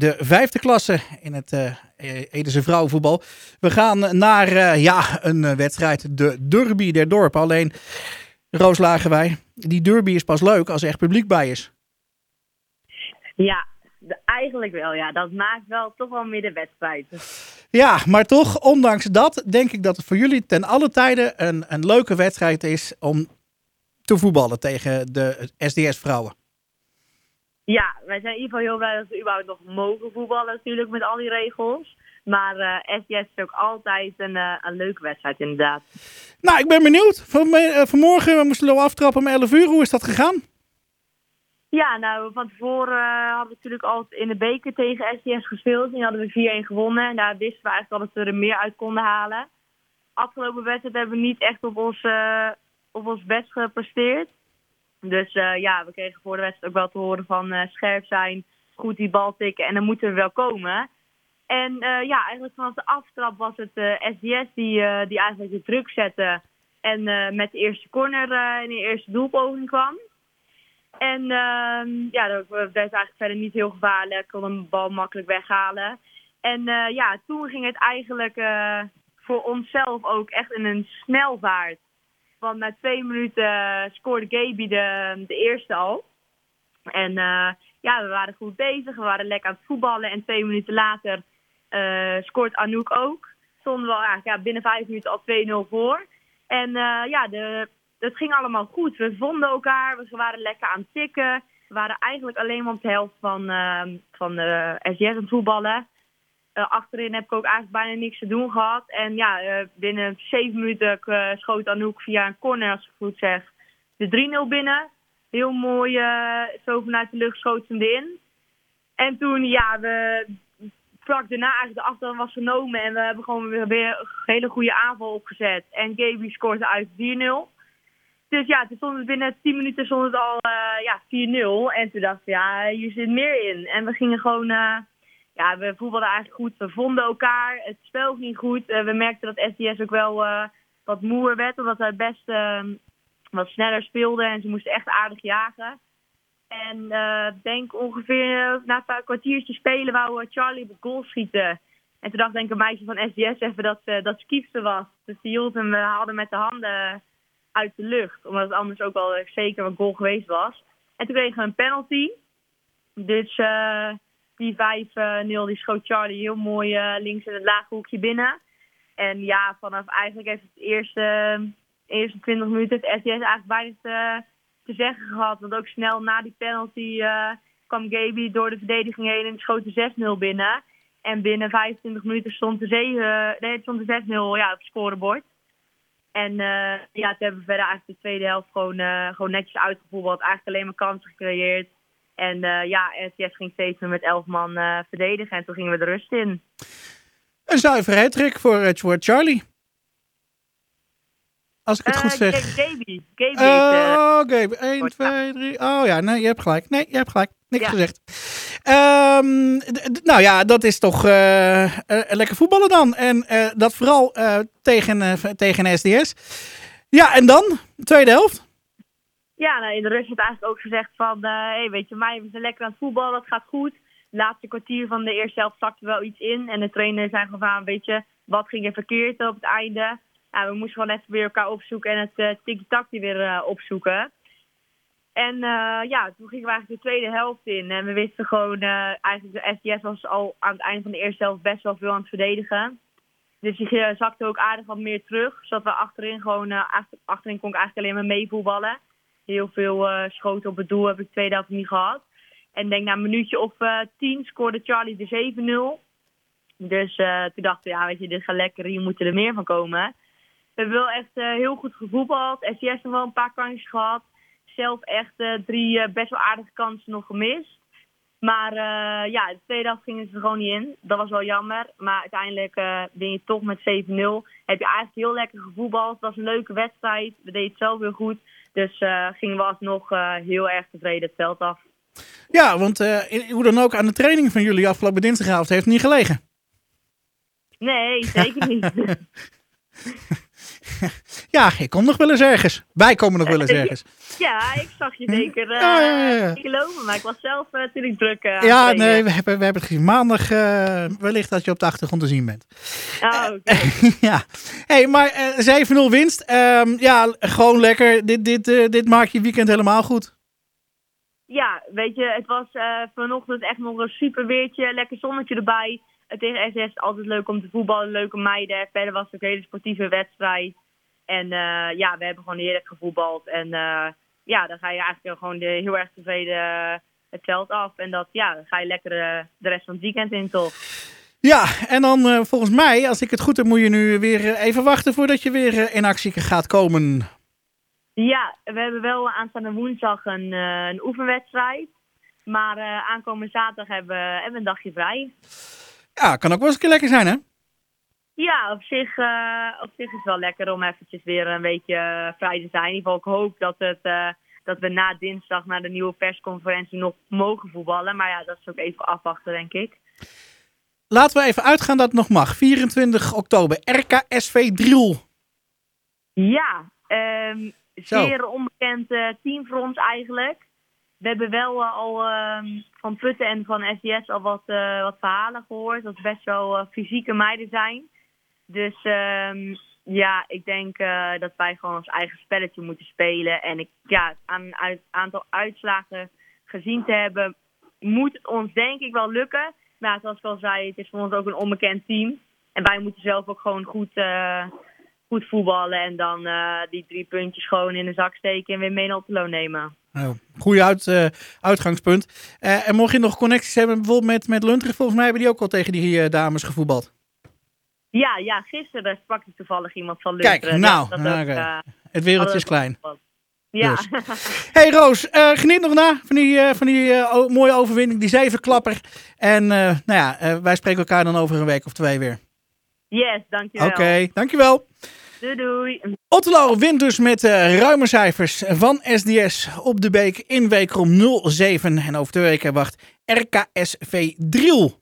de vijfde klasse in het uh, Edese vrouwenvoetbal. We gaan naar ja, een wedstrijd, de derby der dorpen. Alleen, Roos wij, die derby is pas leuk als er echt publiek bij is. Ja, eigenlijk wel. Ja, dat maakt wel toch wel meer de wedstrijd. Ja, maar toch, ondanks dat, denk ik dat het voor jullie ten alle tijden een, een leuke wedstrijd is om te voetballen tegen de SDS-vrouwen. Ja, wij zijn in ieder geval heel blij dat we überhaupt nog mogen voetballen natuurlijk met al die regels. Maar uh, eh, SDS is ook altijd een, uh, een leuke wedstrijd inderdaad. Nou, ik ben benieuwd. Van, uh, vanmorgen moesten we aftrappen om 11 uur. Hoe is dat gegaan? Ja, nou, van tevoren hadden we natuurlijk al in de beker tegen SDS gespeeld. En hadden we 4-1 gewonnen. En daar wisten we eigenlijk al dat we er meer uit konden halen. Afgelopen wedstrijd hebben we niet echt op ons, op ons best gepresteerd. Dus uh, ja, we kregen voor de wedstrijd ook wel te horen van uh, scherp zijn, goed die bal tikken en dan moeten we wel komen. En uh, ja, eigenlijk vanaf de aftrap was het SDS die, die eigenlijk de druk zette en met de eerste corner in de eerste doelpoging kwam. En ehm, ja, dat werd eigenlijk verder niet heel gevaarlijk, kon een bal makkelijk weghalen. En ja, toen ging het eigenlijk voor onszelf ook echt in een snelvaart. Want na twee minuten scoorde Gaby de, de eerste al. En uh, ja, we waren goed bezig. We waren lekker aan het voetballen. En twee minuten later uh, scoort Anouk ook. Stonden we eigenlijk ja, binnen vijf minuten al 2-0 voor. En uh, ja, de, het ging allemaal goed. We vonden elkaar. We waren lekker aan het tikken. We waren eigenlijk alleen maar op de helft van, van de SJS aan het voetballen. Uh, achterin heb ik ook eigenlijk bijna niks te doen gehad. En ja, uh, binnen zeven minuten uh, schoot Anouk via een corner, als ik goed zeg, de 3-0 binnen. Heel mooi, zo vanuit de lucht schoot ze hem erin. En toen, ja, we vlak daarna eigenlijk de afstand was genomen. En we hebben gewoon weer een hele goede aanval opgezet. En Gaby scoorde uit 4-0. Dus ja, toen stond het binnen 10 minuten stond het al ja, 4-0. En toen dacht ik, ja, hier zit meer in. En we gingen gewoon ja, we voetbalden eigenlijk goed. We vonden elkaar. Het spel ging goed. Uh, we merkten dat SDS ook wel uh, wat moer werd. Omdat hij best uh, wat sneller speelde. En ze moesten echt aardig jagen. En ik denk ongeveer na een kwartiertje spelen wou Charlie op goal schieten. En toen dacht denk een meisje van SDS even dat, dat ze was. Dus die hield hem, haalde met de handen uit de lucht. Omdat het anders ook wel zeker een goal geweest was. En toen kregen we een penalty. Dus... eh die 5-0 die schoot Charlie heel mooi uh, links in het lage hoekje binnen. En ja, vanaf eigenlijk heeft het eerste, eerste 20 minuten heeft SDS eigenlijk bijna te, zeggen gehad. Want ook snel na die penalty uh, kwam Gaby door de verdediging heen en schoot de 6-0 binnen. En binnen 25 minuten stond de, 7, nee, stond de 6-0 ja, op het scorebord. En uh, ja, toen hebben we verder eigenlijk de tweede helft gewoon, gewoon netjes uitgevoerd. Eigenlijk alleen maar kansen gecreëerd. En uh, ja, RTS ging steeds meer met elf man uh, verdedigen en toen gingen we de rust in. Een zuivere hattrick voor, uh, voor Charlie. Als ik het goed zeg. Gaby. Gaby oh, Gaby. 1, 2, 3. Oh ja, nee, je hebt gelijk. Nee, je hebt gelijk. Niks ja. gezegd. Um, nou ja, dat is toch lekker voetballen dan. En dat vooral tegen, tegen SDS. Ja, en dan? Tweede helft? Ja, nou, in de rust werd eigenlijk ook gezegd van, uh, weet je, mij, we zijn lekker aan het voetballen, dat gaat goed. Laatste kwartier van de eerste helft zakte wel iets in. En de trainer zei gewoon van, weet je, wat ging er verkeerd op het einde? We moesten gewoon even weer elkaar opzoeken en het uh, tiki-taki weer uh, opzoeken. En ja, toen gingen we eigenlijk de tweede helft in. En we wisten gewoon, eigenlijk de SDS was al aan het einde van de eerste helft best wel veel aan het verdedigen. Dus die zakte ook aardig wat meer terug. Zodat we achterin gewoon, achterin kon ik eigenlijk alleen maar meevoetballen heel veel uh, schoten op het doel heb ik tweede helft niet gehad. En denk na een minuutje of uh, tien scoorde Charlie de 7-0. Dus uh, toen dachten we, ja, weet je, dit gaat lekker, hier moeten er meer van komen. We hebben wel echt heel goed gevoetbald. SCS heeft wel een paar kansjes gehad. Zelf echt drie best wel aardige kansen nog gemist. Maar uh, ja, de tweede helft gingen ze er gewoon niet in. Dat was wel jammer. Maar uiteindelijk uh, ben je toch met 7-0. Heb je eigenlijk heel lekker gevoetbald. Het was een leuke wedstrijd. We deden het zelf heel goed. Dus uh, gingen we alsnog heel erg tevreden het veld af. Ja, want in, hoe dan ook aan de training van jullie afgelopen dinsdagavond heeft niet gelegen. Nee, zeker niet. ja, ik kom nog wel eens ergens. Wij komen nog wel eens ergens. Ja, ik zag je zeker. Uh, ja, ja, ja. Ik geloof maar ik was zelf uh, natuurlijk druk. Uh, ja, nee, we hebben, we hebben het gezien. Maandag wellicht dat je op de achtergrond te zien bent. Oh, oké. ja. hey, maar 7-0 winst. Um, ja, gewoon lekker. Dit, dit, dit maakt je weekend helemaal goed. Ja, weet je, het was vanochtend echt nog een super weertje. Lekker zonnetje erbij. tegen SS altijd leuk om te voetballen. Leuke meiden. Verder was het ook een hele sportieve wedstrijd. En ja, we hebben gewoon heerlijk gevoetbald. En ja, dan ga je eigenlijk gewoon de, heel erg tevreden het veld af. En dat, ja, dan ga je lekker de rest van het weekend in, toch? Ja, en dan volgens mij, als ik het goed heb, moet je nu weer even wachten voordat je weer in actie gaat komen. Ja, we hebben wel aanstaande woensdag een, een oefenwedstrijd. Maar aankomende zaterdag hebben hebben we een dagje vrij. Ja, kan ook wel eens een keer lekker zijn, hè? Ja, op zich, op zich is het wel lekker om eventjes weer een beetje vrij te zijn. In ieder geval, ik hoop dat, het, dat we na dinsdag naar de nieuwe persconferentie nog mogen voetballen. Maar ja, dat is ook even afwachten, denk ik. Laten we even uitgaan dat het nog mag. 24 oktober, RKSV Driel. Ja, um, zeer onbekend team voor ons eigenlijk. We hebben wel al um, van Putten en van SDS al wat, wat verhalen gehoord. Dat het best wel fysieke meiden zijn. Dus um, ja, ik denk uh, dat wij gewoon ons eigen spelletje moeten spelen. En ik, ja, aan een aantal uitslagen gezien te hebben, moet het ons denk ik wel lukken. Maar zoals ik al zei, het is voor ons ook een onbekend team. En wij moeten zelf ook gewoon goed, uh, goed voetballen. En dan uh, die drie puntjes gewoon in de zak steken en weer mee naar Otterlo nemen. Oh, goeie uit, uitgangspunt. en mocht je nog connecties hebben bijvoorbeeld met, met Lunteren, volgens mij hebben die ook al tegen die dames gevoetbald. Ja, ja, gisteren sprak ik toevallig iemand van Lunteren. Kijk, nou, dat nou ook, het wereldje is klein. Ja. Dus. Hey Roos, uh, geniet nog na van die, uh, van die mooie overwinning, die zevenklapper. En nou ja, wij spreken elkaar dan over een week of twee weer. Yes, dankjewel. Oké, okay, dankjewel. Doei doei. Otterlo wint dus met ruime cijfers van SDS op de beek in weekrom 07. En over twee weken wacht RKSV Driel.